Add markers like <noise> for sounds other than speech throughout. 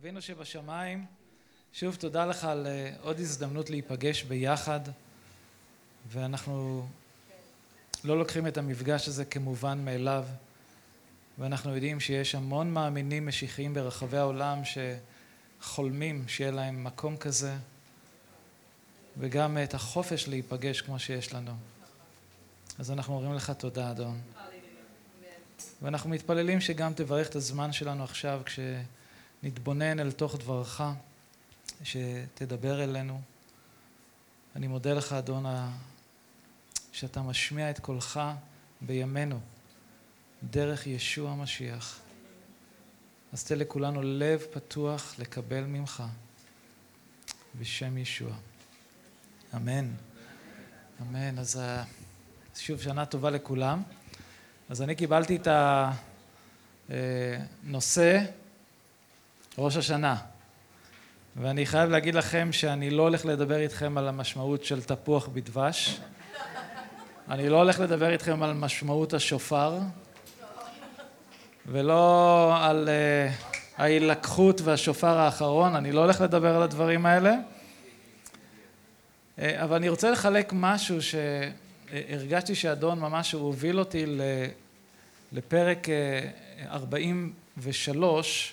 אבינו שבשמיים, שוב תודה לך על עוד הזדמנות להיפגש ביחד ואנחנו לא לוקחים את המפגש הזה כמובן מאליו ואנחנו יודעים שיש המון מאמינים משיחיים ברחבי העולם שחולמים שיהיה להם מקום כזה וגם את החופש להיפגש כמו שיש לנו. אז אנחנו אומרים לך תודה אדון. ואנחנו מתפללים שגם תברך את הזמן שלנו עכשיו כשנתבונן אל תוך דברך, שתדבר אלינו. אני מודה לך אדון שאתה משמיע את קולך בימינו דרך ישוע המשיח. אז תן לכולנו לב פתוח לקבל ממך בשם ישוע. אמן. אמן. אז שוב שנה טובה לכולם. אז אני קיבלתי את הנושא ראש השנה. ואני חייב להגיד לכם שאני לא הולך לדבר איתכם על המשמעות של תפוח בדבש. אני לא הולך לדבר איתכם על משמעות השופר. ולא על ההילקחות והשופר האחרון, אני לא הולך לדבר על הדברים האלה. אבל אני רוצה לחלק משהו שהרגשתי שאדון ממש הוביל אותי לפרק 43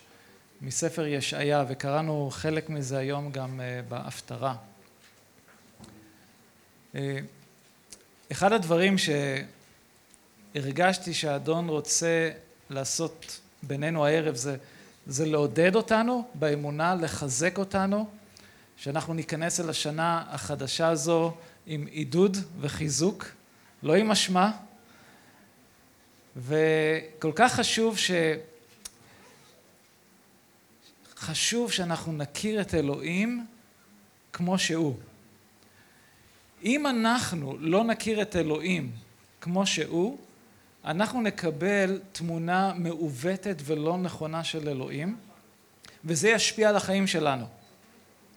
מספר ישעיה וקראנו חלק מזה היום גם בהפטרה. אחד הדברים שהרגשתי שהאדון רוצה לעשות בינינו הערב זה, זה לעודד אותנו באמונה, לחזק אותנו, שאנחנו ניכנס אל השנה החדשה הזו עם עידוד וחיזוק, לא עם אשמה, וכל כך חשוב ש... חשוב שאנחנו נכיר את אלוהים כמו שהוא. אם אנחנו לא נכיר את אלוהים כמו שהוא, אנחנו נקבל תמונה מעוותת ולא נכונה של אלוהים, וזה ישפיע על החיים שלנו,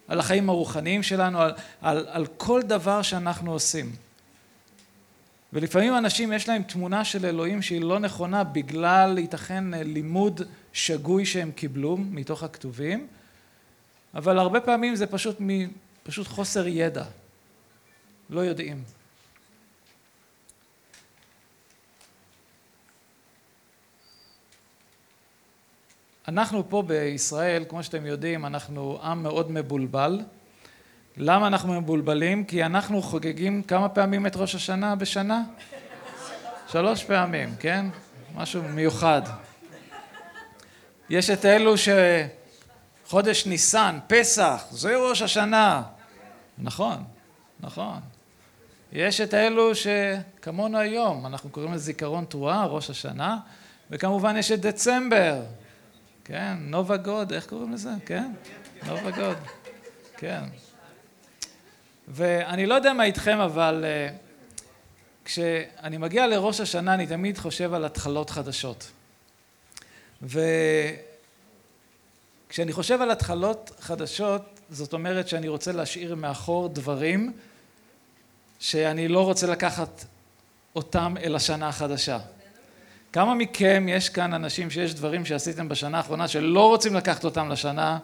על החיים הרוחניים שלנו, על, על, על כל דבר שאנחנו עושים. ולפעמים אנשים יש להם תמונה של אלוהים שהיא לא נכונה בגלל ייתכן לימוד שגוי שהם קיבלו מתוך הכתובים, אבל הרבה פעמים זה פשוט, פשוט חוסר ידע, לא יודעים. אנחנו פה בישראל, כמו שאתם יודעים, אנחנו עם מאוד מבולבל. למה אנחנו מבולבלים? כי אנחנו חוגגים כמה פעמים את ראש השנה בשנה? שלוש פעמים, כן? משהו מיוחד. יש את אלו שחודש ניסן, פסח, זה ראש השנה. נכון, נכון. יש את אלו שכמונו היום, אנחנו קוראים לזה זיכרון תרועה, ראש השנה, וכמובן יש את דצמבר, כן, נובה גוד, איך קוראים לזה? כן, נובה גוד, כן. ואני לא יודע מה איתכם, אבל כשאני מגיע לראש השנה אני תמיד חושב על התחלות חדשות. וכשאני חושב על התחלות חדשות, זאת אומרת שאני רוצה להשאיר מאחור דברים שאני לא רוצה לקחת אותם אל השנה החדשה. כמה מכם יש כאן אנשים שיש דברים שעשיתם בשנה האחרונה שלא רוצים לקחת אותם לשנה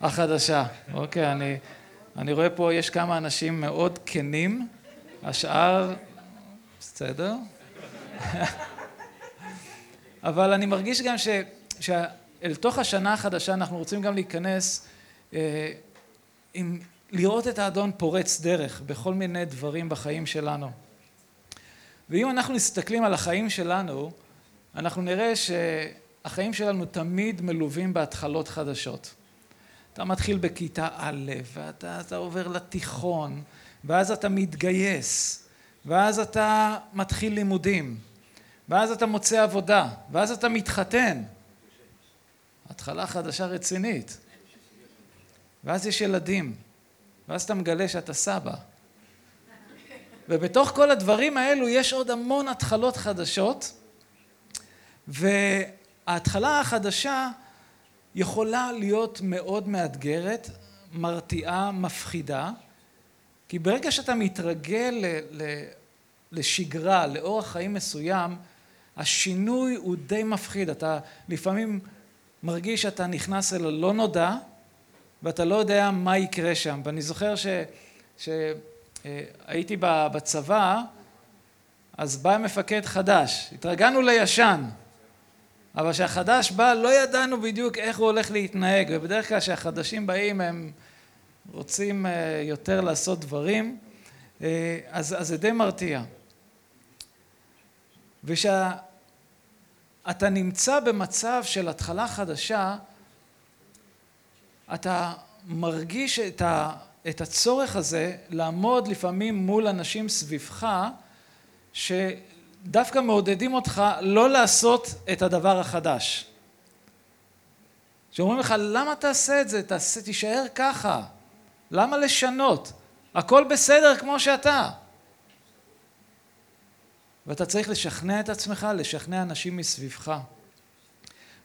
החדשה? אוקיי, אני, אני רואה פה יש כמה אנשים מאוד כנים, השאר בסדר. <laughs> אבל אני מרגיש גם ש, שאל תוך השנה החדשה אנחנו רוצים גם להיכנס אה, עם לראות את האדון פורץ דרך בכל מיני דברים בחיים שלנו. ואם אנחנו מסתכלים על החיים שלנו, אנחנו נראה שהחיים שלנו תמיד מלווים בהתחלות חדשות. אתה מתחיל בכיתה א', ואתה עובר לתיכון, ואז אתה מתגייס, ואז אתה מתחיל לימודים, ואז אתה מוצא עבודה, ואז אתה מתחתן. התחלה חדשה רצינית. ואז יש ילדים, ואז אתה מגלה שאתה סבא. ובתוך כל הדברים האלו יש עוד המון התחלות חדשות, וההתחלה החדשה יכולה להיות מאוד מאתגרת, מרתיעה, מפחידה, כי ברגע שאתה מתרגל לשגרה, לאורח חיים מסוים, השינוי הוא די מפחיד. אתה לפעמים מרגיש שאתה נכנס אל הלא נודע ואתה לא יודע מה יקרה שם. ואני זוכר שהייתי בצבא, אז בא מפקד חדש, התרגלנו לישן, אבל כשהחדש בא לא ידענו בדיוק איך הוא הולך להתנהג, ובדרך כלל כשהחדשים באים הם רוצים אה, יותר לעשות דברים, אה, אז, אז זה די מרתיע. וכשאתה נמצא במצב של התחלה חדשה, אתה מרגיש את, ה, את הצורך הזה לעמוד לפעמים מול אנשים סביבך שדווקא מעודדים אותך לא לעשות את הדבר החדש. שאומרים לך למה תעשה את זה? תעשה, תישאר ככה. למה לשנות? הכל בסדר כמו שאתה. ואתה צריך לשכנע את עצמך, לשכנע אנשים מסביבך.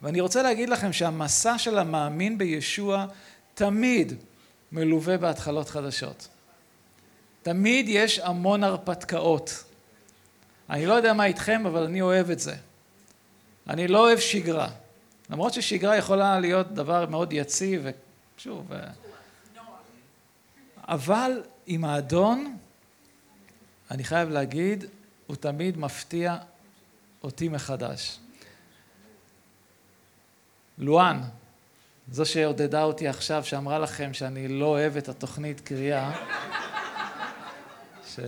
ואני רוצה להגיד לכם שהמסע של המאמין בישוע תמיד מלווה בהתחלות חדשות. תמיד יש המון הרפתקאות. אני לא יודע מה איתכם, אבל אני אוהב את זה. אני לא אוהב שגרה. למרות ששגרה יכולה להיות דבר מאוד יציב, ושוב... אבל עם האדון, אני חייב להגיד, הוא תמיד מפתיע אותי מחדש. לואן, זו שעודדה אותי עכשיו, שאמרה לכם שאני לא אוהב את התוכנית קריאה, ש...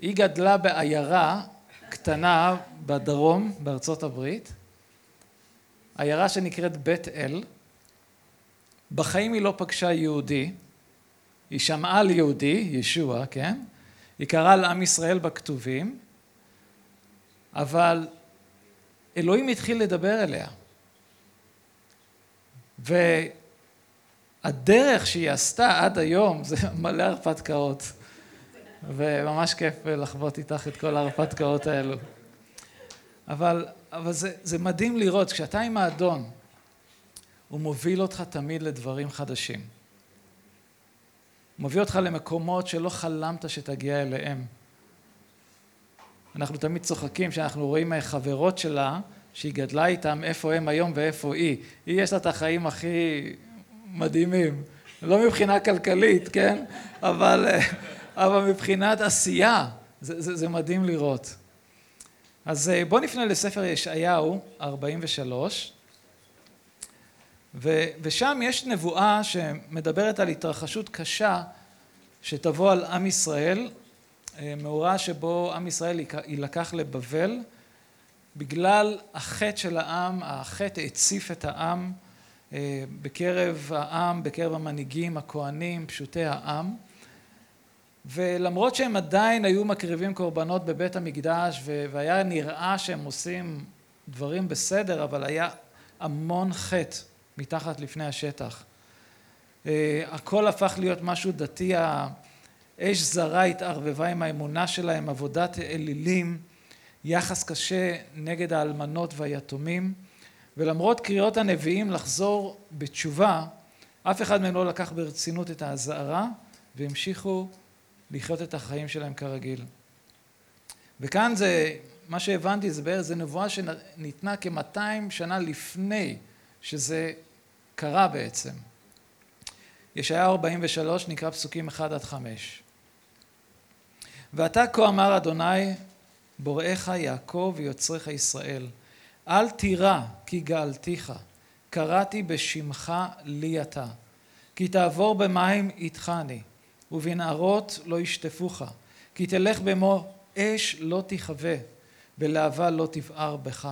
היא גדלה בעיירה קטנה בדרום בארצות הברית, עיירה שנקראת בית אל, בחיים היא לא פגשה יהודי, היא שמעה על יהודי, ישוע, כן? היא קראה על עם ישראל בכתובים, אבל אלוהים התחיל לדבר אליה. והדרך שהיא עשתה עד היום זה <laughs> מלא הרפתקאות. וממש כיף לחוות איתך את כל ההרפתקאות האלו. אבל, אבל זה, זה מדהים לראות, כשאתה עם האדון, הוא מוביל אותך תמיד לדברים חדשים. מביא אותך למקומות שלא חלמת שתגיע אליהם. אנחנו תמיד צוחקים שאנחנו רואים חברות שלה שהיא גדלה איתם, איפה הם היום ואיפה היא. היא יש לה את החיים הכי מדהימים. לא מבחינה כלכלית, כן? אבל, אבל מבחינת עשייה, זה, זה, זה מדהים לראות. אז אה, בואו נפנה לספר ישעיהו, 43, ו, ושם יש נבואה שמדברת על התרחשות קשה שתבוא על עם ישראל, אה, מאורע שבו עם ישראל יילקח לבבל, בגלל החטא של העם, החטא הציף את העם אה, בקרב העם, בקרב המנהיגים, הכהנים, פשוטי העם. ולמרות שהם עדיין היו מקריבים קורבנות בבית המקדש והיה נראה שהם עושים דברים בסדר, אבל היה המון חטא מתחת לפני השטח. אה, הכל הפך להיות משהו דתי, האש זרה התערבבה עם האמונה שלהם, עבודת אלילים, יחס קשה נגד האלמנות והיתומים, ולמרות קריאות הנביאים לחזור בתשובה, אף אחד מהם לא לקח ברצינות את האזהרה והמשיכו לחיות את החיים שלהם כרגיל. וכאן זה, מה שהבנתי זה בערך, זה נבואה שניתנה כמאתיים שנה לפני שזה קרה בעצם. ישעיה 43 נקרא פסוקים 1 עד 5. ועתה כה אמר אדוני בוראיך יעקב ויוצריך ישראל אל תירא כי גאלתיך קראתי בשמך לי אתה כי תעבור במים איתך-אני ובנערות לא ישטפוך כי תלך במו אש לא תכבה בלהבה לא תבער בך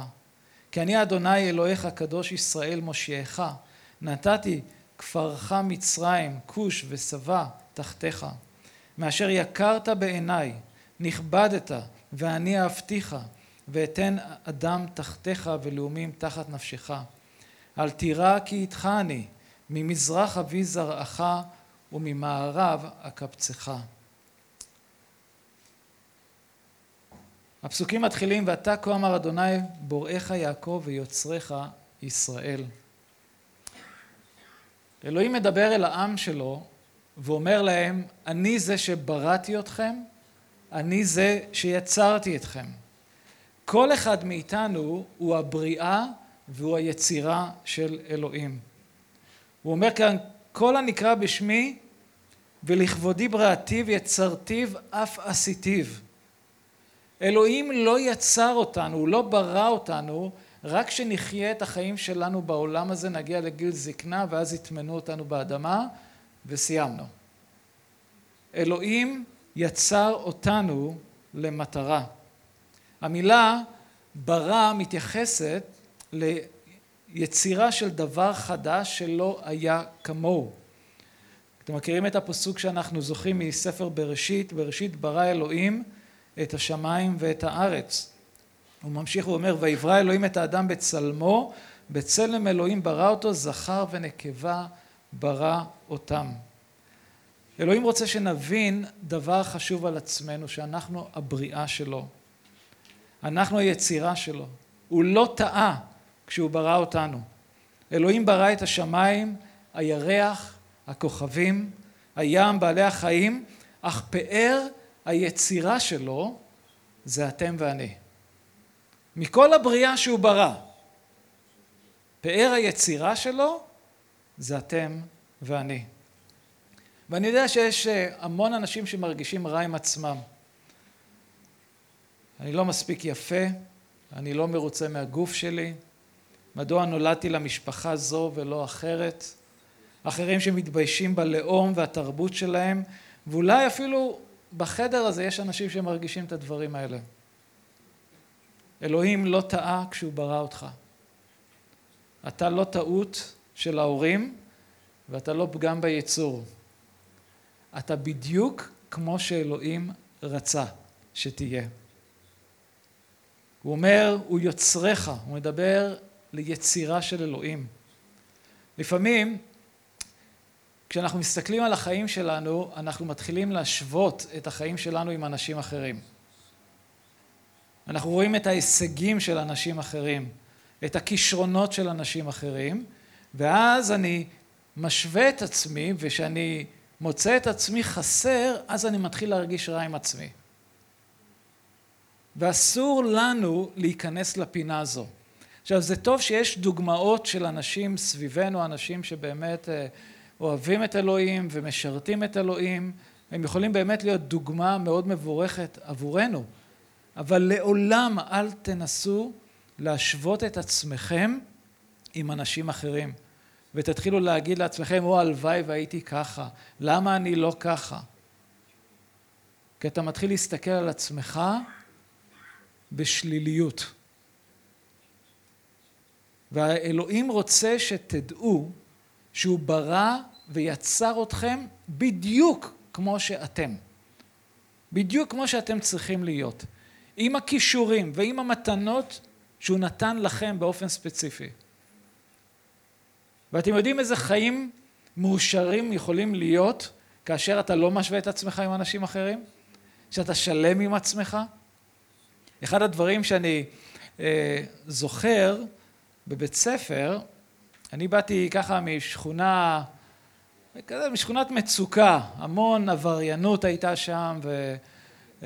כי אני אדוני אלוהיך קדוש ישראל מושיעך נתתי כפרך מצרים כוש ושבע תחתיך. מאשר יקרת בעיניי נכבדת ואני אהבתיך ואתן אדם תחתיך ולאומים תחת נפשך. אל תירא כי איתך אני ממזרח אבי זרעך וממערב אקבצך. הפסוקים מתחילים ואתה כה אמר אדוני בוראיך יעקב ויוצריך ישראל אלוהים מדבר אל העם שלו ואומר להם, אני זה שבראתי אתכם, אני זה שיצרתי אתכם. כל אחד מאיתנו הוא הבריאה והוא היצירה של אלוהים. הוא אומר כאן, כל הנקרא בשמי ולכבודי בראתיו יצרתיו אף עשיתיו. אלוהים לא יצר אותנו, הוא לא ברא אותנו, רק שנחיה את החיים שלנו בעולם הזה, נגיע לגיל זקנה ואז יטמנו אותנו באדמה וסיימנו. אלוהים יצר אותנו למטרה. המילה ברא מתייחסת ליצירה של דבר חדש שלא היה כמוהו. אתם מכירים את הפסוק שאנחנו זוכרים מספר בראשית, בראשית ברא אלוהים את השמיים ואת הארץ. הוא ממשיך ואומר, ויברא אלוהים את האדם בצלמו, בצלם אלוהים ברא אותו, זכר ונקבה ברא אותם. אלוהים רוצה שנבין דבר חשוב על עצמנו, שאנחנו הבריאה שלו. אנחנו היצירה שלו. הוא לא טעה כשהוא ברא אותנו. אלוהים ברא את השמיים, הירח, הכוכבים, הים, בעלי החיים, אך פאר היצירה שלו זה אתם ואני. מכל הבריאה שהוא ברא, פאר היצירה שלו זה אתם ואני. ואני יודע שיש אה, המון אנשים שמרגישים רע עם עצמם. אני לא מספיק יפה, אני לא מרוצה מהגוף שלי, מדוע נולדתי למשפחה זו ולא אחרת, אחרים שמתביישים בלאום והתרבות שלהם, ואולי אפילו בחדר הזה יש אנשים שמרגישים את הדברים האלה. אלוהים לא טעה כשהוא ברא אותך. אתה לא טעות של ההורים ואתה לא פגם ביצור. אתה בדיוק כמו שאלוהים רצה שתהיה. הוא אומר, הוא יוצריך, הוא מדבר ליצירה של אלוהים. לפעמים, כשאנחנו מסתכלים על החיים שלנו, אנחנו מתחילים להשוות את החיים שלנו עם אנשים אחרים. אנחנו רואים את ההישגים של אנשים אחרים, את הכישרונות של אנשים אחרים, ואז אני משווה את עצמי, וכשאני מוצא את עצמי חסר, אז אני מתחיל להרגיש רע עם עצמי. ואסור לנו להיכנס לפינה הזו. עכשיו, זה טוב שיש דוגמאות של אנשים סביבנו, אנשים שבאמת אה, אוהבים את אלוהים ומשרתים את אלוהים, הם יכולים באמת להיות דוגמה מאוד מבורכת עבורנו, אבל לעולם אל תנסו להשוות את עצמכם עם אנשים אחרים. ותתחילו להגיד לעצמכם, או הלוואי והייתי ככה, למה אני לא ככה? כי אתה מתחיל להסתכל על עצמך בשליליות. והאלוהים רוצה שתדעו שהוא ברא ויצר אתכם בדיוק כמו שאתם. בדיוק כמו שאתם צריכים להיות. עם הכישורים ועם המתנות שהוא נתן לכם באופן ספציפי. ואתם יודעים איזה חיים מאושרים יכולים להיות כאשר אתה לא משווה את עצמך עם אנשים אחרים? שאתה שלם עם עצמך? אחד הדברים שאני אה, זוכר בבית ספר, אני באתי ככה משכונה, כזה משכונת מצוקה, המון עבריינות הייתה שם והורים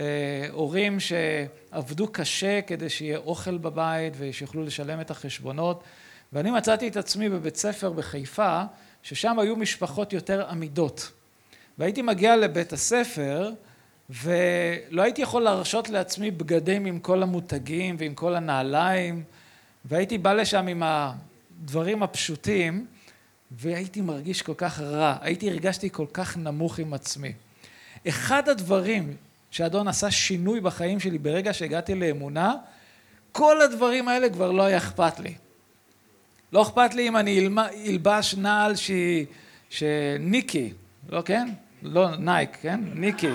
אה, שעבדו קשה כדי שיהיה אוכל בבית ושיוכלו לשלם את החשבונות ואני מצאתי את עצמי בבית ספר בחיפה, ששם היו משפחות יותר עמידות. והייתי מגיע לבית הספר, ולא הייתי יכול להרשות לעצמי בגדים עם כל המותגים ועם כל הנעליים, והייתי בא לשם עם הדברים הפשוטים, והייתי מרגיש כל כך רע, הייתי הרגשתי כל כך נמוך עם עצמי. אחד הדברים שאדון עשה שינוי בחיים שלי ברגע שהגעתי לאמונה, כל הדברים האלה כבר לא היה אכפת לי. לא אכפת לי אם אני אלבש נעל שהיא, שניקי, לא כן? לא נייק, כן? ניקי,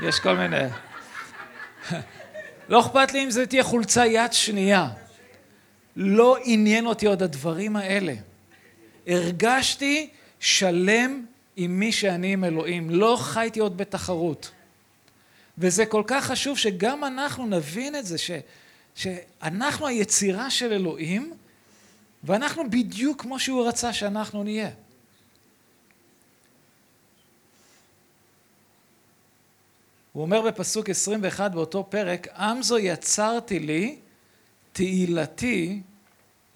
יש כל מיני. לא אכפת לי אם זה תהיה חולצה יד שנייה. לא עניין אותי עוד הדברים האלה. הרגשתי שלם עם מי שאני עם אלוהים. לא חייתי עוד בתחרות. וזה כל כך חשוב שגם אנחנו נבין את זה, ש, שאנחנו היצירה של אלוהים, ואנחנו בדיוק כמו שהוא רצה שאנחנו נהיה. הוא אומר בפסוק 21 באותו פרק, עם זו יצרתי לי תהילתי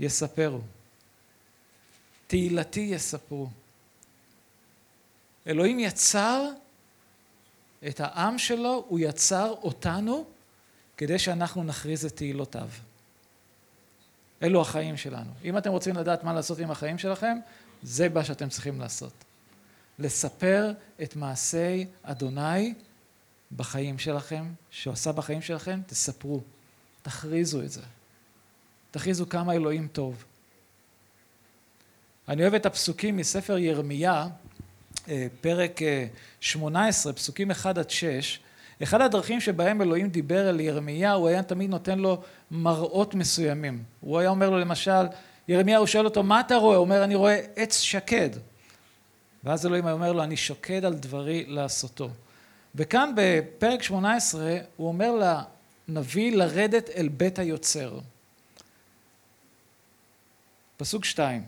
יספרו. תהילתי יספרו. אלוהים יצר את העם שלו, הוא יצר אותנו כדי שאנחנו נכריז את תהילותיו. אלו החיים שלנו. אם אתם רוצים לדעת מה לעשות עם החיים שלכם, זה מה שאתם צריכים לעשות. לספר את מעשי אדוני בחיים שלכם, שהוא עשה בחיים שלכם, תספרו, תכריזו את זה. תכריזו כמה אלוהים טוב. אני אוהב את הפסוקים מספר ירמיה, פרק 18, אה, פסוקים 1 עד 6. אחד הדרכים שבהם אלוהים דיבר אל ירמיה, הוא היה תמיד נותן לו מראות מסוימים. הוא היה אומר לו למשל, ירמיה, הוא שואל אותו, מה אתה רואה? הוא אומר, אני רואה עץ שקד. ואז אלוהים אומר לו, אני שוקד על דברי לעשותו. וכאן בפרק 18 הוא אומר לנביא לרדת אל בית היוצר. פסוק 2,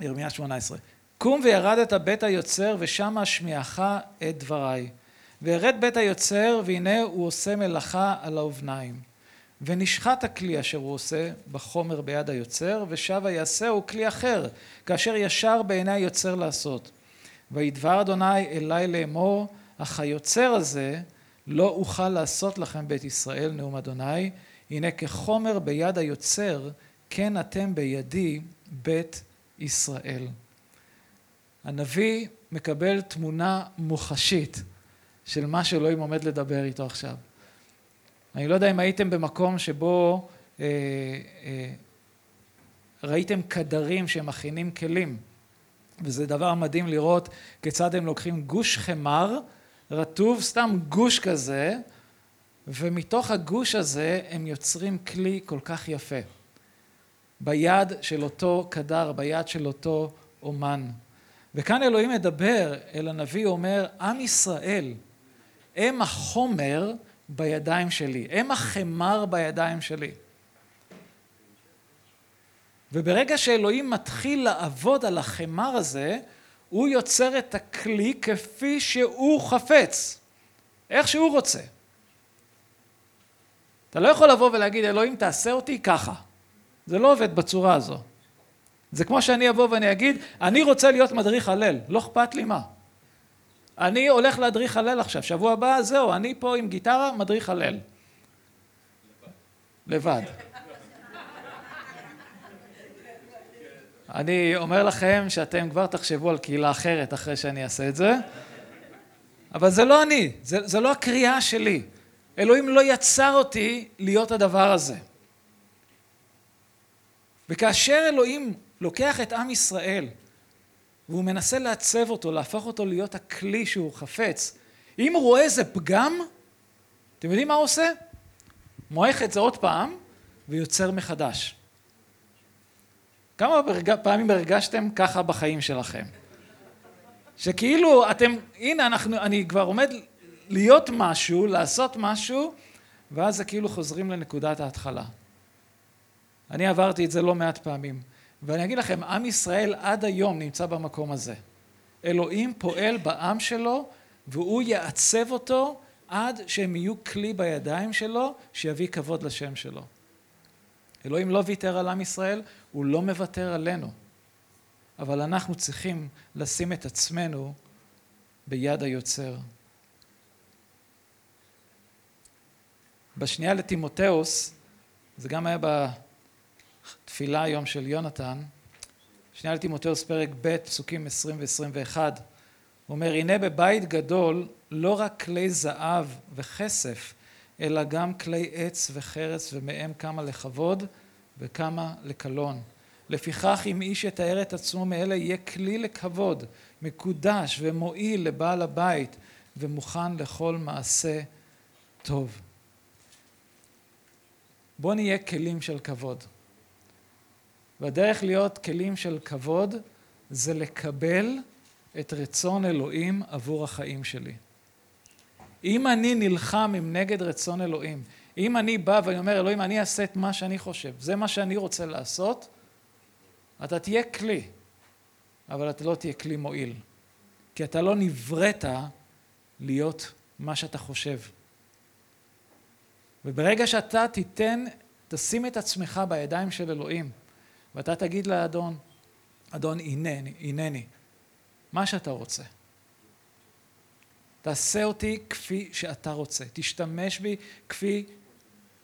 ירמיה 18. קום וירדת בית היוצר ושם אשמיעך את דבריי. וירד בית היוצר והנה הוא עושה מלאכה על האובניים. ונשחט הכלי אשר הוא עושה בחומר ביד היוצר ושבה יעשהו כלי אחר כאשר ישר בעיני היוצר לעשות. וידבר אדוני אלי לאמור אך היוצר הזה לא אוכל לעשות לכם בית ישראל נאום אדוני הנה כחומר ביד היוצר כן אתם בידי בית ישראל. הנביא מקבל תמונה מוחשית של מה שאלוהים עומד לדבר איתו עכשיו. אני לא יודע אם הייתם במקום שבו אה, אה, ראיתם קדרים שמכינים כלים, וזה דבר מדהים לראות כיצד הם לוקחים גוש חמר, רטוב, סתם גוש כזה, ומתוך הגוש הזה הם יוצרים כלי כל כך יפה. ביד של אותו קדר, ביד של אותו אומן. וכאן אלוהים מדבר אל הנביא, אומר, עם ישראל הם החומר בידיים שלי, הם החמר בידיים שלי. וברגע שאלוהים מתחיל לעבוד על החמר הזה, הוא יוצר את הכלי כפי שהוא חפץ, איך שהוא רוצה. אתה לא יכול לבוא ולהגיד, אלוהים תעשה אותי ככה. זה לא עובד בצורה הזו. זה כמו שאני אבוא ואני אגיד, אני רוצה להיות מדריך הלל, לא אכפת לי מה. אני הולך להדריך הלל עכשיו, שבוע הבא זהו, אני פה עם גיטרה, מדריך הלל. לבד. אני אומר לכם שאתם כבר תחשבו על קהילה אחרת אחרי שאני אעשה את זה, אבל זה לא אני, זה, זה לא הקריאה שלי. אלוהים לא יצר אותי להיות הדבר הזה. וכאשר אלוהים לוקח את עם ישראל והוא מנסה לעצב אותו, להפוך אותו להיות הכלי שהוא חפץ, אם הוא רואה איזה פגם, אתם יודעים מה הוא עושה? מועך את זה עוד פעם ויוצר מחדש. כמה פעמים הרגשתם ככה בחיים שלכם? שכאילו אתם, הנה אנחנו, אני כבר עומד להיות משהו, לעשות משהו, ואז זה כאילו חוזרים לנקודת ההתחלה. אני עברתי את זה לא מעט פעמים. ואני אגיד לכם, עם ישראל עד היום נמצא במקום הזה. אלוהים פועל בעם שלו, והוא יעצב אותו עד שהם יהיו כלי בידיים שלו, שיביא כבוד לשם שלו. אלוהים לא ויתר על עם ישראל, הוא לא מוותר עלינו. אבל אנחנו צריכים לשים את עצמנו ביד היוצר. בשנייה לטימותאוס, זה גם היה התפילה היום של יונתן, שנייה לטימותאוס פרק ב', פסוקים 20 ו-21, הוא אומר, הנה בבית גדול לא רק כלי זהב וכסף, אלא גם כלי עץ וחרס, ומהם כמה לכבוד וכמה לקלון. לפיכך אם איש יתאר את עצמו מאלה יהיה כלי לכבוד, מקודש ומועיל לבעל הבית ומוכן לכל מעשה טוב. בואו נהיה כלים של כבוד. והדרך להיות כלים של כבוד זה לקבל את רצון אלוהים עבור החיים שלי. אם אני נלחם עם נגד רצון אלוהים, אם אני בא ואני אומר אלוהים אני אעשה את מה שאני חושב, זה מה שאני רוצה לעשות, אתה תהיה כלי, אבל אתה לא תהיה כלי מועיל, כי אתה לא נבראת להיות מה שאתה חושב. וברגע שאתה תיתן תשים את עצמך בידיים של אלוהים, ואתה תגיד לאדון, אדון הנני, הנני, מה שאתה רוצה. תעשה אותי כפי שאתה רוצה, תשתמש בי כפי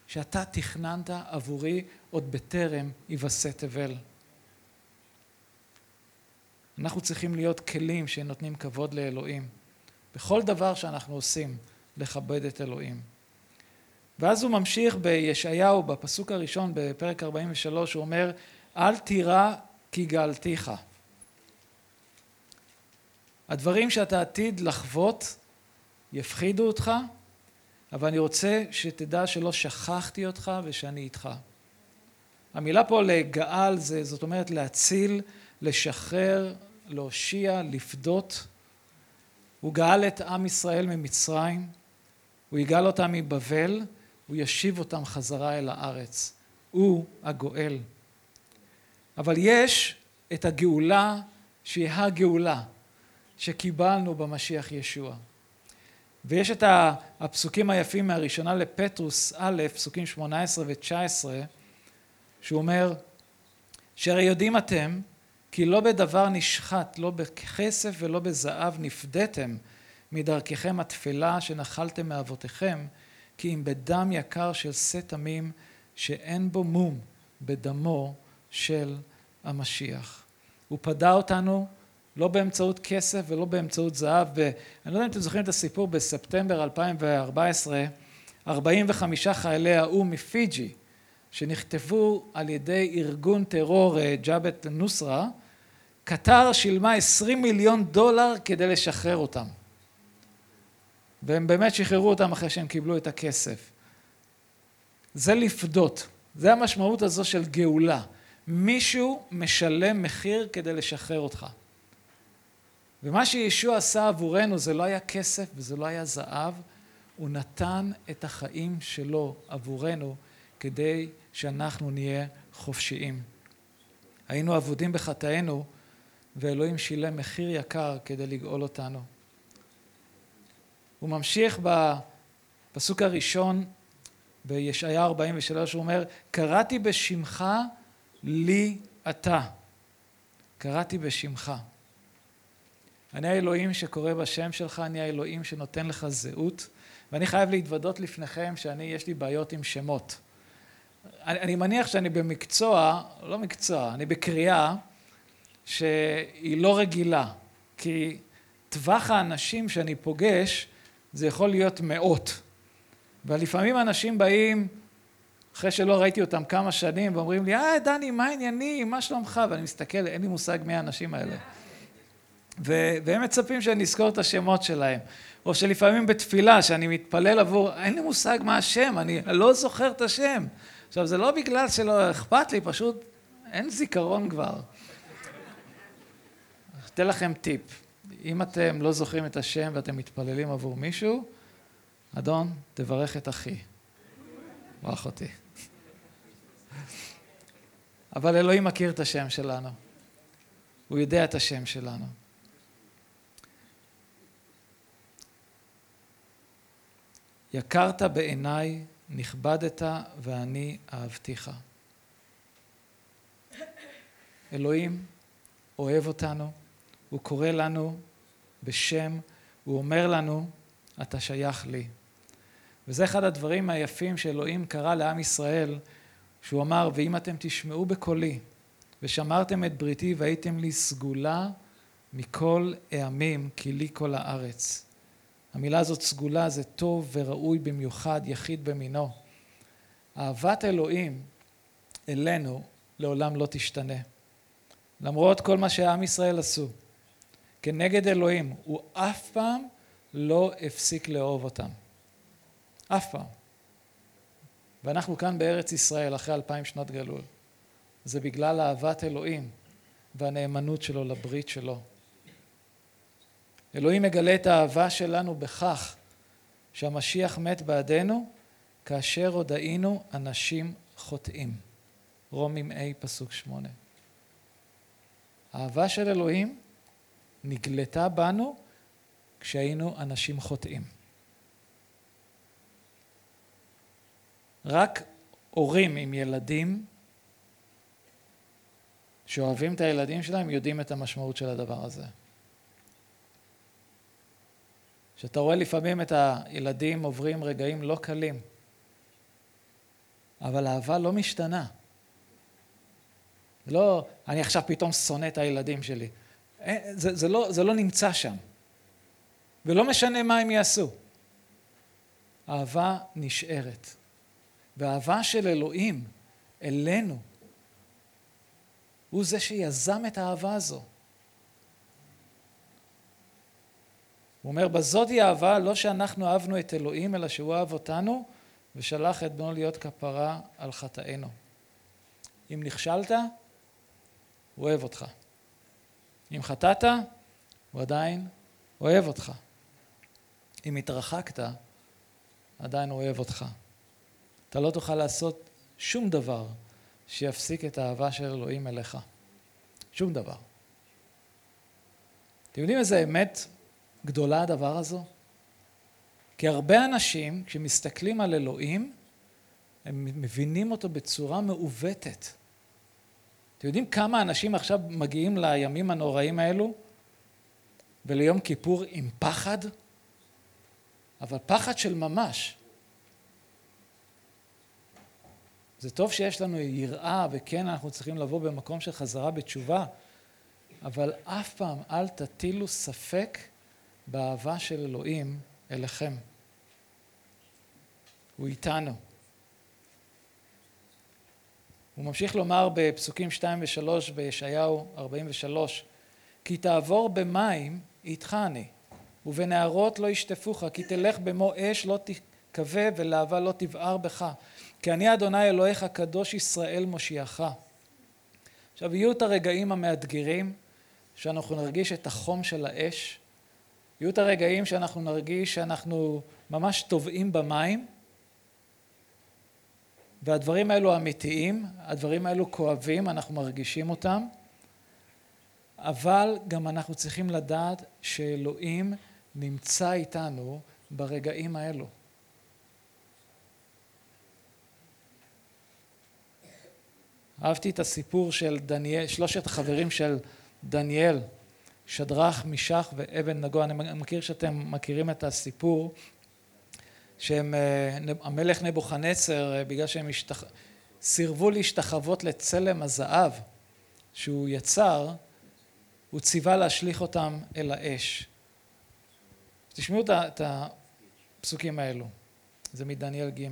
שאתה תכננת עבורי עוד בטרם יווסת תבל. אנחנו צריכים להיות כלים שנותנים כבוד לאלוהים. בכל דבר שאנחנו עושים, לכבד את אלוהים. ואז הוא ממשיך בישעיהו, בפסוק הראשון בפרק 43, הוא אומר, אל תירא כי גאלתיך. הדברים שאתה עתיד לחוות יפחידו אותך, אבל אני רוצה שתדע שלא שכחתי אותך ושאני איתך. המילה פה לגאל זה, זאת אומרת להציל, לשחרר, להושיע, לפדות. הוא גאל את עם ישראל ממצרים, הוא יגאל אותם מבבל, הוא ישיב אותם חזרה אל הארץ. הוא הגואל. אבל יש את הגאולה שהיא הגאולה שקיבלנו במשיח ישוע. ויש את הפסוקים היפים מהראשונה לפטרוס א', פסוקים 18 ו-19, שהוא אומר, שהרי יודעים אתם כי לא בדבר נשחט, לא בכסף ולא בזהב נפדיתם מדרככם התפלה שנחלתם מאבותיכם, כי אם בדם יקר של שא תמים שאין בו מום בדמו של המשיח. הוא פדה אותנו לא באמצעות כסף ולא באמצעות זהב. ואני לא יודע אם אתם זוכרים את הסיפור בספטמבר 2014, 45 חיילי האו"ם מפיג'י, שנכתבו על ידי ארגון טרור אה, ג'אבט נוסרה, קטר שילמה 20 מיליון דולר כדי לשחרר אותם. והם באמת שחררו אותם אחרי שהם קיבלו את הכסף. זה לפדות, זה המשמעות הזו של גאולה. מישהו משלם מחיר כדי לשחרר אותך. ומה שישוע עשה עבורנו זה לא היה כסף וזה לא היה זהב, הוא נתן את החיים שלו עבורנו כדי שאנחנו נהיה חופשיים. היינו אבודים בחטאינו ואלוהים שילם מחיר יקר כדי לגאול אותנו. הוא ממשיך בפסוק הראשון בישעיה 43, הוא אומר, קראתי בשמך לי אתה. קראתי בשמך. אני האלוהים שקורא בשם שלך, אני האלוהים שנותן לך זהות, ואני חייב להתוודות לפניכם שאני, יש לי בעיות עם שמות. אני, אני מניח שאני במקצוע, לא מקצוע, אני בקריאה שהיא לא רגילה, כי טווח האנשים שאני פוגש זה יכול להיות מאות. ולפעמים אנשים באים אחרי שלא ראיתי אותם כמה שנים ואומרים לי, אה דני, מה העניינים, מה שלומך? ואני מסתכל, אין לי מושג מי האנשים האלה. והם מצפים שאני אזכור את השמות שלהם. או שלפעמים בתפילה, שאני מתפלל עבור, אין לי מושג מה השם, אני לא זוכר את השם. עכשיו, זה לא בגלל שלא אכפת לי, פשוט אין זיכרון כבר. אתן לכם טיפ. אם אתם לא זוכרים את השם ואתם מתפללים עבור מישהו, אדון, תברך את אחי. או אחותי. אבל אלוהים מכיר את השם שלנו. הוא יודע את השם שלנו. יקרת בעיניי, נכבדת ואני אהבתיך. אלוהים אוהב אותנו, הוא קורא לנו בשם, הוא אומר לנו, אתה שייך לי. וזה אחד הדברים היפים שאלוהים קרא לעם ישראל, שהוא אמר, ואם אתם תשמעו בקולי, ושמרתם את בריתי והייתם לי סגולה מכל העמים, כי לי כל הארץ. המילה הזאת סגולה זה טוב וראוי במיוחד, יחיד במינו. אהבת אלוהים אלינו לעולם לא תשתנה. למרות כל מה שעם ישראל עשו כנגד אלוהים, הוא אף פעם לא הפסיק לאהוב אותם. אף פעם. ואנחנו כאן בארץ ישראל אחרי אלפיים שנות גלול. זה בגלל אהבת אלוהים והנאמנות שלו לברית שלו. אלוהים מגלה את האהבה שלנו בכך שהמשיח מת בעדנו כאשר עוד היינו אנשים חוטאים. רומים A פסוק שמונה. האהבה של אלוהים נגלתה בנו כשהיינו אנשים חוטאים. רק הורים עם ילדים שאוהבים את הילדים שלהם יודעים את המשמעות של הדבר הזה. שאתה רואה לפעמים את הילדים עוברים רגעים לא קלים, אבל אהבה לא משתנה. לא, אני עכשיו פתאום שונא את הילדים שלי. אה, זה, זה, לא, זה לא נמצא שם. ולא משנה מה הם יעשו. אהבה נשארת. והאהבה של אלוהים אלינו, הוא זה שיזם את האהבה הזו. הוא אומר, בזאת היא אהבה, לא שאנחנו אהבנו את אלוהים, אלא שהוא אהב אותנו, ושלח את בנו להיות כפרה על חטאינו. אם נכשלת, הוא אוהב אותך. אם חטאת, הוא עדיין אוהב אותך. אם התרחקת, עדיין הוא אוהב אותך. אתה לא תוכל לעשות שום דבר שיפסיק את האהבה של אלוהים אליך. שום דבר. אתם יודעים איזה אמת גדולה הדבר הזו? כי הרבה אנשים, כשמסתכלים על אלוהים, הם מבינים אותו בצורה מעוותת. אתם יודעים כמה אנשים עכשיו מגיעים לימים הנוראים האלו וליום כיפור עם פחד? אבל פחד של ממש. זה טוב שיש לנו יראה, וכן, אנחנו צריכים לבוא במקום של חזרה בתשובה, אבל אף פעם אל תטילו ספק באהבה של אלוהים אליכם. הוא איתנו. הוא ממשיך לומר בפסוקים 2 ו-3 בישעיהו 43, כי תעבור במים איתך אני, ובנהרות לא ישטפוך, כי תלך במו אש לא תכבה ולהבה לא תבער בך, כי אני אדוני אלוהיך קדוש ישראל מושיעך. עכשיו יהיו את הרגעים המאתגרים שאנחנו נרגיש את החום של האש, יהיו את הרגעים שאנחנו נרגיש שאנחנו ממש טובעים במים, והדברים האלו אמיתיים, הדברים האלו כואבים, אנחנו מרגישים אותם, אבל גם אנחנו צריכים לדעת שאלוהים נמצא איתנו ברגעים האלו. אהבתי את הסיפור של דניאל, שלושת החברים של דניאל, שדרך, מישך ואבן נגו. אני מכיר שאתם מכירים את הסיפור שהם, אה, המלך נבוכנצר, אה, בגלל שהם השתח... סירבו להשתחוות לצלם הזהב שהוא יצר, הוא ציווה להשליך אותם אל האש. תשמעו את הפסוקים האלו, זה מדניאל ג'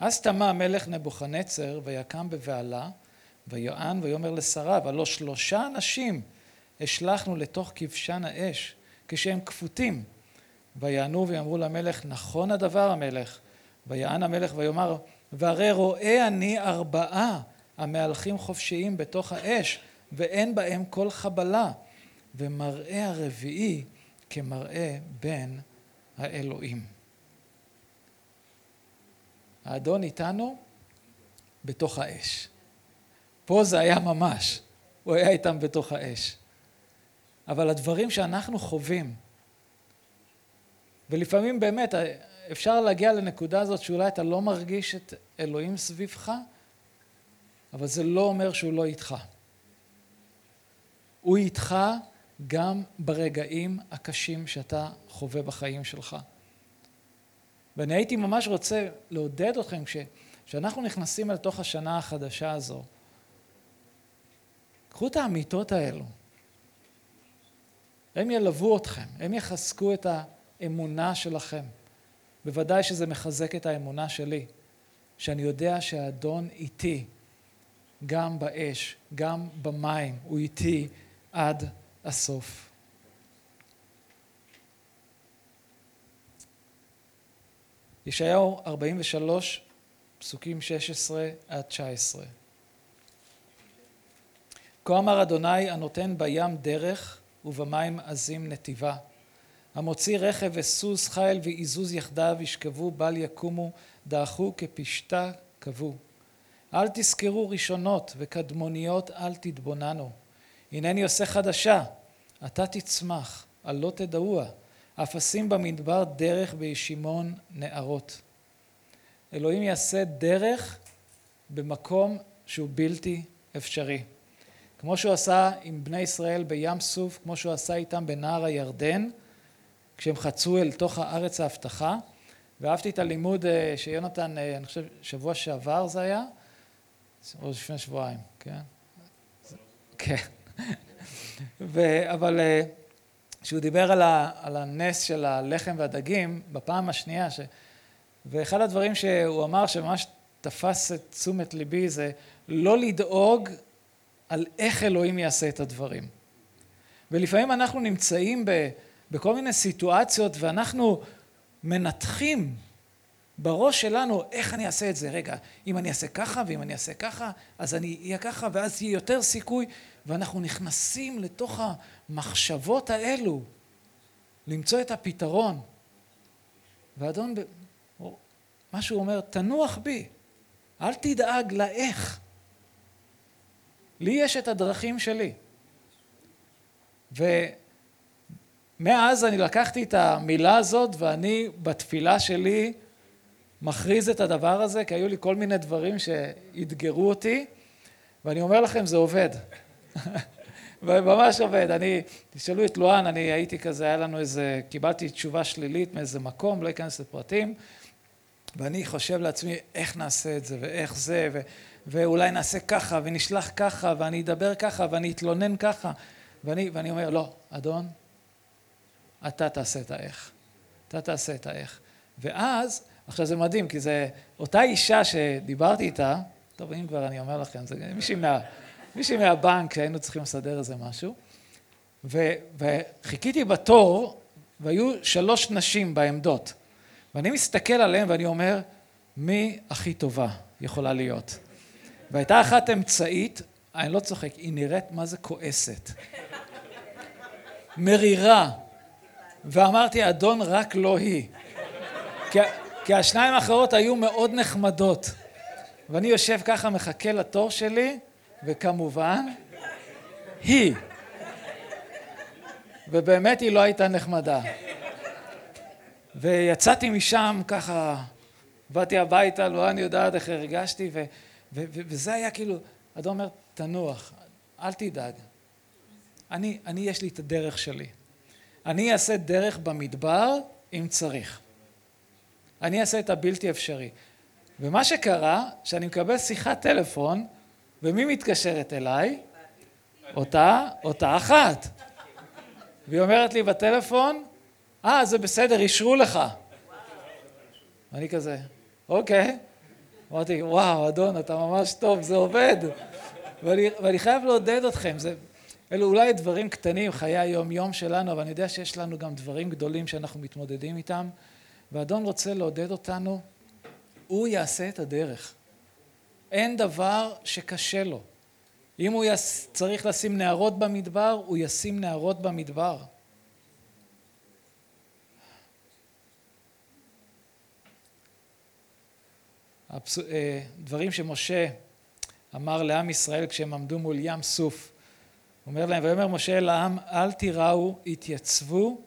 אז תמה המלך נבוכנצר ויקם בבהלה ויען ויאמר לשריו הלא שלושה אנשים השלכנו לתוך כבשן האש כשהם כפותים ויענו ויאמרו למלך נכון הדבר המלך ויען המלך ויאמר והרי רואה אני ארבעה המהלכים חופשיים בתוך האש ואין בהם כל חבלה ומראה הרביעי כמראה בין האלוהים. האדון איתנו בתוך האש. פה זה היה ממש, הוא היה איתם בתוך האש. אבל הדברים שאנחנו חווים, ולפעמים באמת אפשר להגיע לנקודה הזאת שאולי אתה לא מרגיש את אלוהים סביבך, אבל זה לא אומר שהוא לא איתך. הוא איתך גם ברגעים הקשים שאתה חווה בחיים שלך. ואני הייתי ממש רוצה לעודד אתכם כשאנחנו נכנסים אל תוך השנה החדשה הזו, קחו את האמיתות האלו. הם ילוו אתכם, הם יחזקו את האמונה שלכם. בוודאי שזה מחזק את האמונה שלי, שאני יודע שהאדון איתי, גם באש, גם במים, הוא איתי עד הסוף. ישעיהו 43, פסוקים 16 עד 19. כה אמר אדוני הנותן בים דרך ובמים עזים נתיבה המוציא רכב וסוס חיל ועזוז יחדיו ישכבו בל יקומו דעכו כפשתה קבו אל תזכרו ראשונות וקדמוניות אל תתבוננו. הנני עושה חדשה אתה תצמח על לא תדעוה. אפסים במדבר דרך בישימון נערות. אלוהים יעשה דרך במקום שהוא בלתי אפשרי. כמו שהוא עשה עם בני ישראל בים סוף, כמו שהוא עשה איתם בנהר הירדן, כשהם חצו אל תוך הארץ ההבטחה, ואהבתי את הלימוד אה, שיונתן, אה, אני חושב, שבוע שעבר זה היה, או לפני שבועיים, כן? כן. <laughs> ו... אבל אה, כשהוא דיבר על, ה... על הנס של הלחם והדגים, בפעם השנייה, ש... ואחד הדברים שהוא אמר שממש תפס את תשומת ליבי זה לא לדאוג על איך אלוהים יעשה את הדברים. ולפעמים אנחנו נמצאים ב... בכל מיני סיטואציות ואנחנו מנתחים בראש שלנו איך אני אעשה את זה. רגע, אם אני אעשה ככה ואם אני אעשה ככה, אז אני אהיה ככה ואז יהיה יותר סיכוי, ואנחנו נכנסים לתוך המחשבות האלו למצוא את הפתרון. ואדון, מה שהוא אומר, תנוח בי, אל תדאג לאיך. לי יש את הדרכים שלי. ו... מאז אני לקחתי את המילה הזאת ואני בתפילה שלי מכריז את הדבר הזה, כי היו לי כל מיני דברים שאתגרו אותי, ואני אומר לכם, זה עובד. <laughs> ממש עובד. אני, תשאלו את לואן, אני הייתי כזה, היה לנו איזה, קיבלתי תשובה שלילית מאיזה מקום, לא אכנס לפרטים, ואני חושב לעצמי, איך נעשה את זה, ואיך זה, ו, ואולי נעשה ככה, ונשלח ככה, ואני אדבר ככה, ואני אתלונן ככה, ואני, ואני אומר, לא, אדון, אתה תעשה את האיך. אתה תעשה את האיך. ואז, עכשיו זה מדהים, כי זה אותה אישה שדיברתי איתה, טוב, אם כבר אני אומר לכם, זה מישהי, מה, מישהי מהבנק שהיינו צריכים לסדר איזה משהו, ו, וחיכיתי בתור, והיו שלוש נשים בעמדות. ואני מסתכל עליהן ואני אומר, מי הכי טובה יכולה להיות? והייתה אחת אמצעית, אני לא צוחק, היא נראית מה זה כועסת. מרירה, ואמרתי, אדון, רק לא היא. כי, כי השניים האחרות היו מאוד נחמדות. ואני יושב ככה, מחכה לתור שלי, וכמובן, היא. ובאמת היא לא הייתה נחמדה. ויצאתי משם ככה, באתי הביתה, לא אני יודעת איך הרגשתי, ו, וזה היה כאילו, אדון אומר, תנוח, אל תדאג. אני, אני, יש לי את הדרך שלי. אני אעשה דרך במדבר אם צריך. אני אעשה את הבלתי אפשרי. ומה שקרה, שאני מקבל שיחת טלפון, ומי מתקשרת אליי? אותה, אותה אחת. והיא אומרת לי בטלפון, אה, זה בסדר, אישרו לך. ואני כזה, אוקיי. אמרתי, וואו, אדון, אתה ממש טוב, זה עובד. ואני, ואני חייב לעודד אתכם, זה, אלו אולי דברים קטנים, חיי היום-יום שלנו, אבל אני יודע שיש לנו גם דברים גדולים שאנחנו מתמודדים איתם, ואדון רוצה לעודד אותנו, הוא יעשה את הדרך. אין דבר שקשה לו. אם הוא יס... צריך לשים נערות במדבר, הוא ישים נערות במדבר. הפס... אה, שמשה אמר לעם ישראל כשהם עמדו מול ים סוף. הוא אומר להם, ויאמר משה אל העם, אל תיראו, התייצבו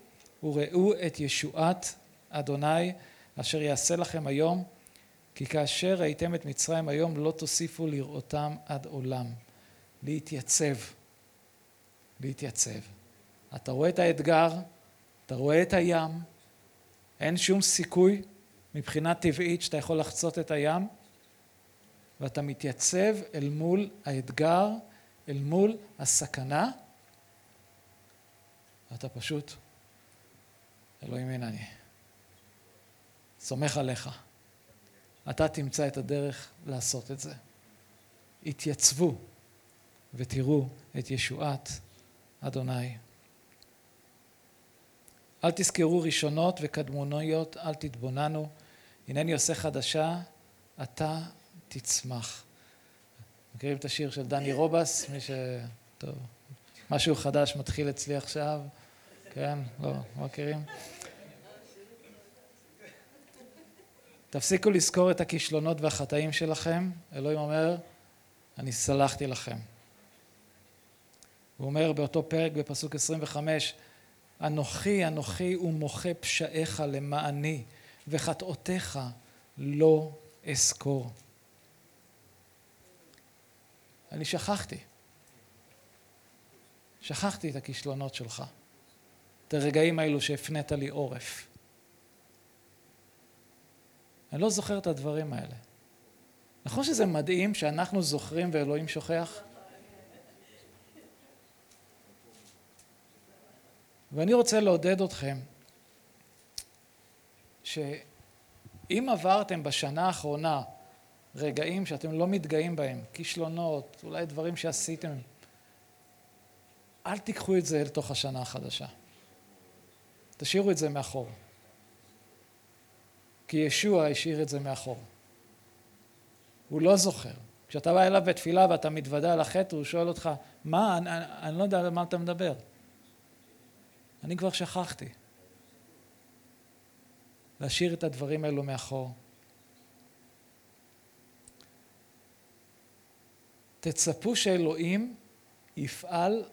וראו את ישועת אדוני אשר יעשה לכם היום, כי כאשר ראיתם את מצרים היום לא תוסיפו לראותם עד עולם. להתייצב. להתייצב. אתה רואה את האתגר, אתה רואה את הים, אין שום סיכוי מבחינה טבעית שאתה יכול לחצות את הים, ואתה מתייצב אל מול האתגר אל מול הסכנה, אתה פשוט, אלוהים אני, סומך עליך. אתה תמצא את הדרך לעשות את זה. התייצבו ותראו את ישועת אדוני. אל תזכרו ראשונות וקדמוניות, אל תתבוננו, הנני עושה חדשה, אתה תצמח. מכירים את השיר של דני רובס? מי ש... טוב, משהו חדש מתחיל אצלי עכשיו, כן? לא, לא מכירים? תפסיקו לזכור את הכישלונות והחטאים שלכם, אלוהים אומר, אני סלחתי לכם. הוא אומר באותו פרק בפסוק 25, אנוכי אנוכי ומוחה פשעיך למעני וחטאותיך לא אזכור. אני שכחתי. שכחתי את הכישלונות שלך, את הרגעים האלו שהפנית לי עורף. אני לא זוכר את הדברים האלה. נכון שזה מדהים שאנחנו זוכרים ואלוהים שוכח? ואני רוצה לעודד אתכם שאם עברתם בשנה האחרונה רגעים שאתם לא מתגאים בהם, כישלונות, אולי דברים שעשיתם, אל תיקחו את זה אל תוך השנה החדשה. תשאירו את זה מאחור. כי ישוע השאיר את זה מאחור. הוא לא זוכר. כשאתה בא אליו בתפילה ואתה מתוודה על החטא, הוא שואל אותך, מה, אני, אני, אני לא יודע על מה אתה מדבר. אני כבר שכחתי. להשאיר את הדברים האלו מאחור. תצפו שאלוהים יפעל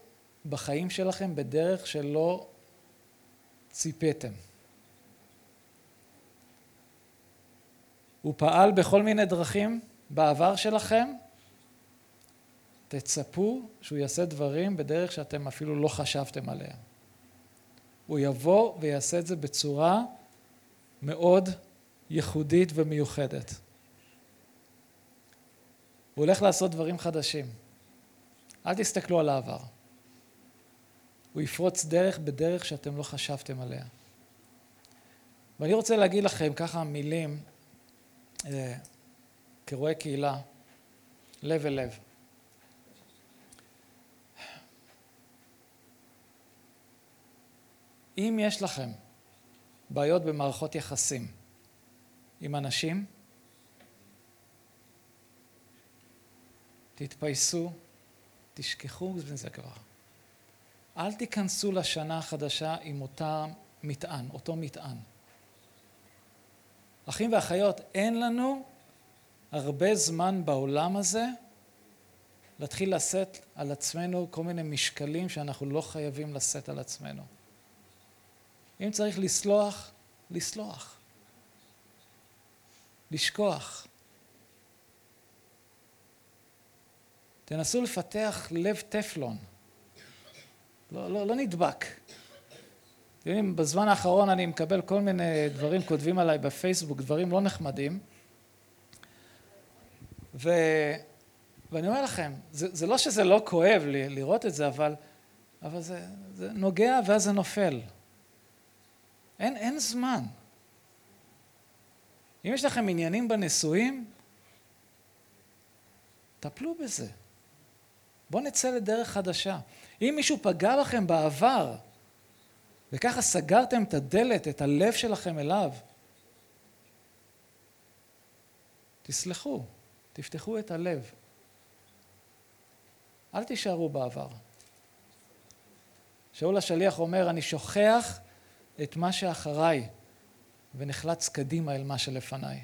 בחיים שלכם בדרך שלא ציפיתם. הוא פעל בכל מיני דרכים בעבר שלכם, תצפו שהוא יעשה דברים בדרך שאתם אפילו לא חשבתם עליה. הוא יבוא ויעשה את זה בצורה מאוד ייחודית ומיוחדת. הוא הולך לעשות דברים חדשים. אל תסתכלו על העבר. הוא יפרוץ דרך בדרך שאתם לא חשבתם עליה. ואני רוצה להגיד לכם ככה מילים אה, כרואה קהילה, לב אל לב. אם יש לכם בעיות במערכות יחסים עם אנשים, תתפייסו, תשכחו מזה כבר. אל תיכנסו לשנה החדשה עם אותה מטען, אותו מטען. אחים ואחיות, אין לנו הרבה זמן בעולם הזה להתחיל לשאת על עצמנו כל מיני משקלים שאנחנו לא חייבים לשאת על עצמנו. אם צריך לסלוח, לסלוח. לשכוח. תנסו לפתח לב טפלון. לא, לא, לא נדבק. יודעים, בזמן האחרון אני מקבל כל מיני דברים, כותבים עליי בפייסבוק, דברים לא נחמדים. ו... ואני אומר לכם, זה, זה לא שזה לא כואב לי לראות את זה, אבל, אבל זה, זה נוגע ואז זה נופל. אין, אין זמן. אם יש לכם עניינים בנישואים, טפלו בזה. בואו נצא לדרך חדשה. אם מישהו פגע לכם בעבר, וככה סגרתם את הדלת, את הלב שלכם אליו, תסלחו, תפתחו את הלב. אל תישארו בעבר. שאול השליח אומר, אני שוכח את מה שאחריי ונחלץ קדימה אל מה שלפניי.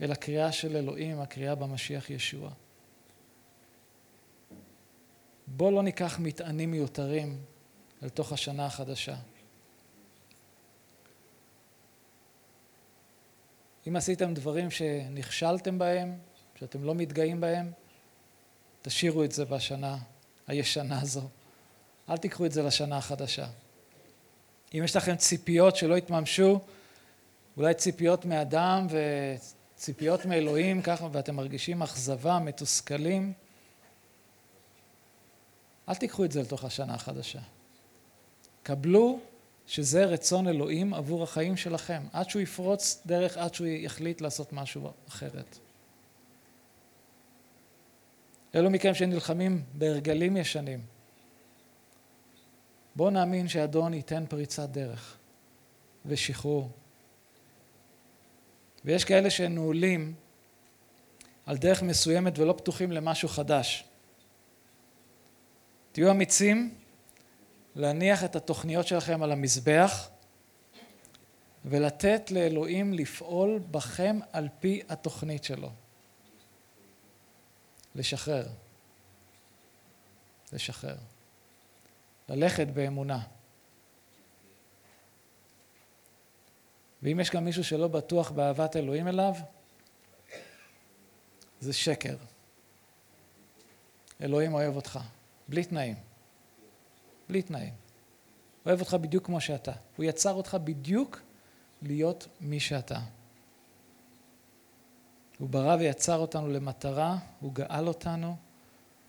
אל הקריאה של אלוהים, הקריאה במשיח ישוע. בוא לא ניקח מטענים מיותרים אל תוך השנה החדשה. אם עשיתם דברים שנכשלתם בהם, שאתם לא מתגאים בהם, תשאירו את זה בשנה הישנה הזו. אל תיקחו את זה לשנה החדשה. אם יש לכם ציפיות שלא יתממשו, אולי ציפיות מאדם וציפיות מאלוהים, ככה, ואתם מרגישים אכזבה, מתוסכלים, אל תיקחו את זה לתוך השנה החדשה. קבלו שזה רצון אלוהים עבור החיים שלכם, עד שהוא יפרוץ דרך, עד שהוא יחליט לעשות משהו אחרת. אלו מכם שנלחמים בהרגלים ישנים, בואו נאמין שאדון ייתן פריצת דרך ושחרור. ויש כאלה שנעולים על דרך מסוימת ולא פתוחים למשהו חדש. תהיו אמיצים להניח את התוכניות שלכם על המזבח ולתת לאלוהים לפעול בכם על פי התוכנית שלו. לשחרר. לשחרר. ללכת באמונה. ואם יש גם מישהו שלא בטוח באהבת אלוהים אליו, זה שקר. אלוהים אוהב אותך, בלי תנאים. בלי תנאים. אוהב אותך בדיוק כמו שאתה. הוא יצר אותך בדיוק להיות מי שאתה. הוא ברא ויצר אותנו למטרה, הוא גאל אותנו,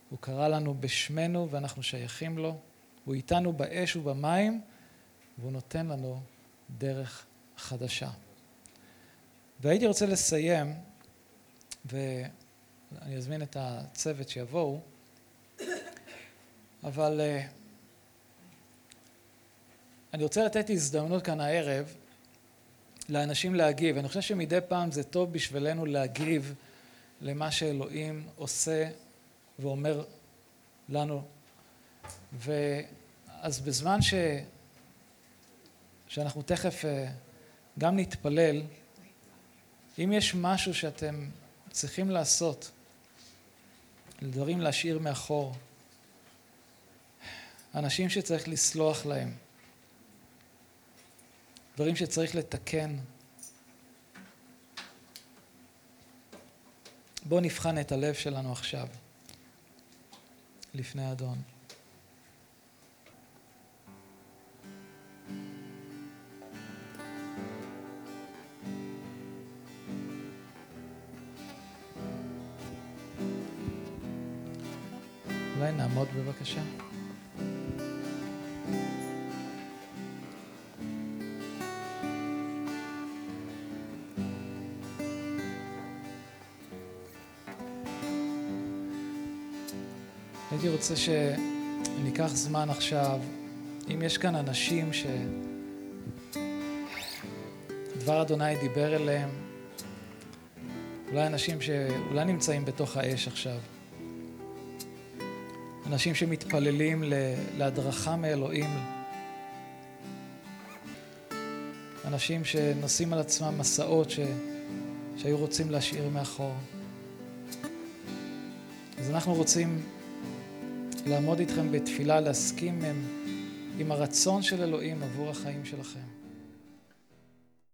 הוא קרא לנו בשמנו ואנחנו שייכים לו, הוא איתנו באש ובמים והוא נותן לנו דרך חדשה. והייתי רוצה לסיים, ואני אזמין את הצוות שיבואו, אבל אה, אני רוצה לתת הזדמנות כאן הערב לאנשים להגיב. אני חושב שמדי פעם זה טוב בשבילנו להגיב למה שאלוהים עושה ואומר לנו. ואז בזמן ש... שאנחנו תכף אה, גם נתפלל, אם יש משהו שאתם צריכים לעשות, דברים להשאיר מאחור, אנשים שצריך לסלוח להם, דברים שצריך לתקן. בואו נבחן את הלב שלנו עכשיו, לפני האדון. אולי נעמוד בבקשה. הייתי רוצה שניקח זמן עכשיו, אם יש כאן אנשים שדבר אדוני דיבר אליהם, אולי אנשים שאולי נמצאים בתוך האש עכשיו, אנשים שמתפללים להדרכה מאלוהים, אנשים שנושאים על עצמם מסעות ש... שהיו רוצים להשאיר מאחור. אז אנחנו רוצים לעמוד איתכם בתפילה, להסכים עם, עם הרצון של אלוהים עבור החיים שלכם.